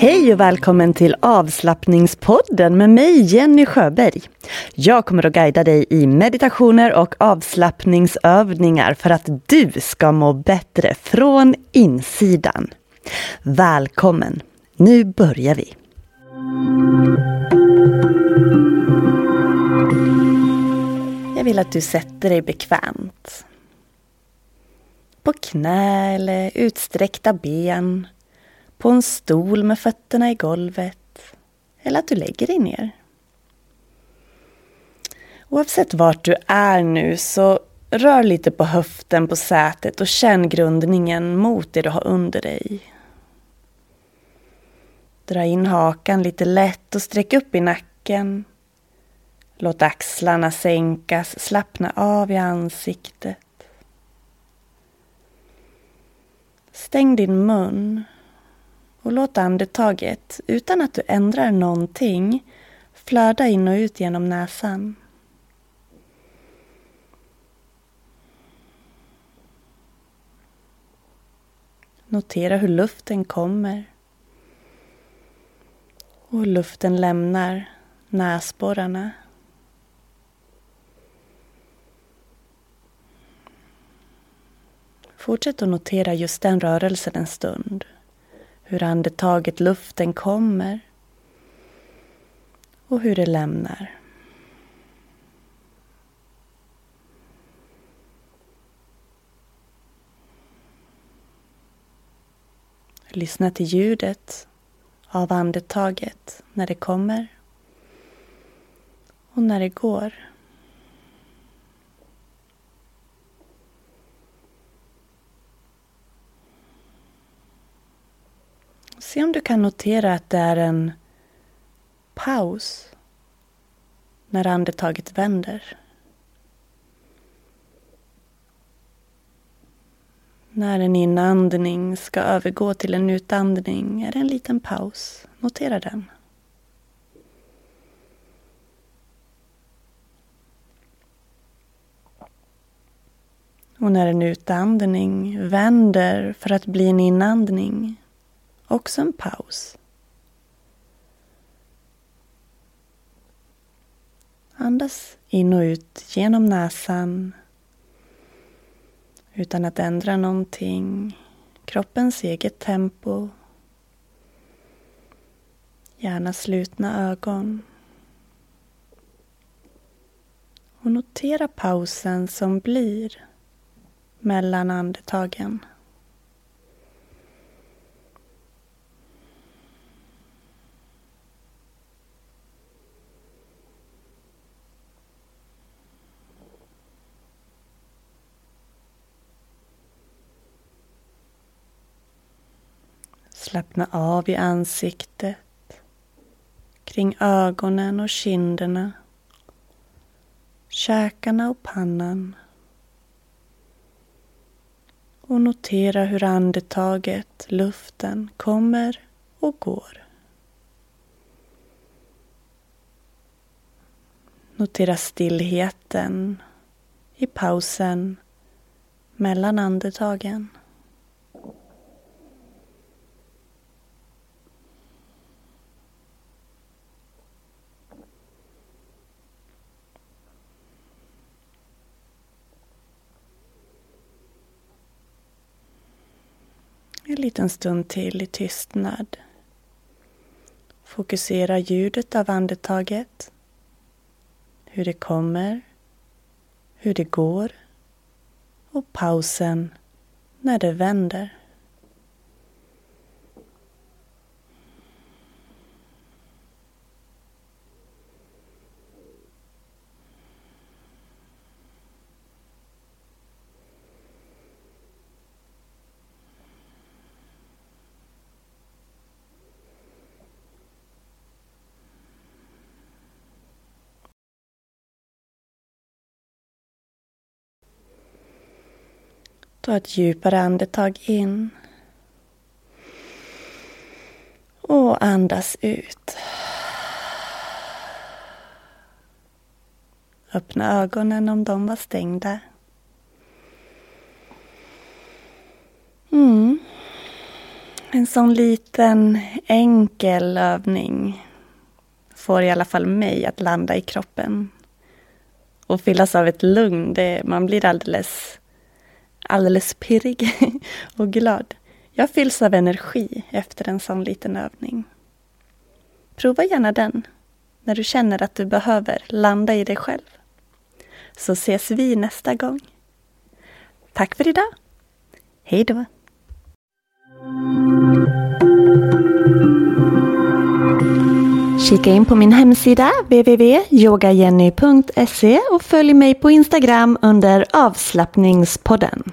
Hej och välkommen till avslappningspodden med mig Jenny Sjöberg. Jag kommer att guida dig i meditationer och avslappningsövningar för att du ska må bättre från insidan. Välkommen! Nu börjar vi. Jag vill att du sätter dig bekvämt. På knä eller utsträckta ben på en stol med fötterna i golvet eller att du lägger dig ner. Oavsett vart du är nu så rör lite på höften på sätet och känn grundningen mot det du har under dig. Dra in hakan lite lätt och sträck upp i nacken. Låt axlarna sänkas, slappna av i ansiktet. Stäng din mun och låt andetaget, utan att du ändrar någonting, flöda in och ut genom näsan. Notera hur luften kommer och hur luften lämnar näsborrarna. Fortsätt att notera just den rörelsen en stund hur andetaget, luften kommer och hur det lämnar. Lyssna till ljudet av andetaget när det kommer och när det går. Se om du kan notera att det är en paus när andetaget vänder. När en inandning ska övergå till en utandning är det en liten paus. Notera den. Och när en utandning vänder för att bli en inandning Också en paus. Andas in och ut genom näsan utan att ändra någonting. Kroppens eget tempo. Gärna slutna ögon. Och notera pausen som blir mellan andetagen. Slappna av i ansiktet, kring ögonen och kinderna käkarna och pannan. Och notera hur andetaget, luften, kommer och går. Notera stillheten i pausen mellan andetagen. En liten stund till i tystnad. Fokusera ljudet av andetaget. Hur det kommer. Hur det går. Och pausen när det vänder. Ta ett djupare andetag in. Och andas ut. Öppna ögonen om de var stängda. Mm. En sån liten enkel övning får i alla fall mig att landa i kroppen och fyllas av ett lugn. Det, man blir alldeles alldeles pirrig och glad. Jag fylls av energi efter en sån liten övning. Prova gärna den när du känner att du behöver landa i dig själv. Så ses vi nästa gång. Tack för idag. Hej då. Kika in på min hemsida www.yogajenny.se och följ mig på Instagram under avslappningspodden.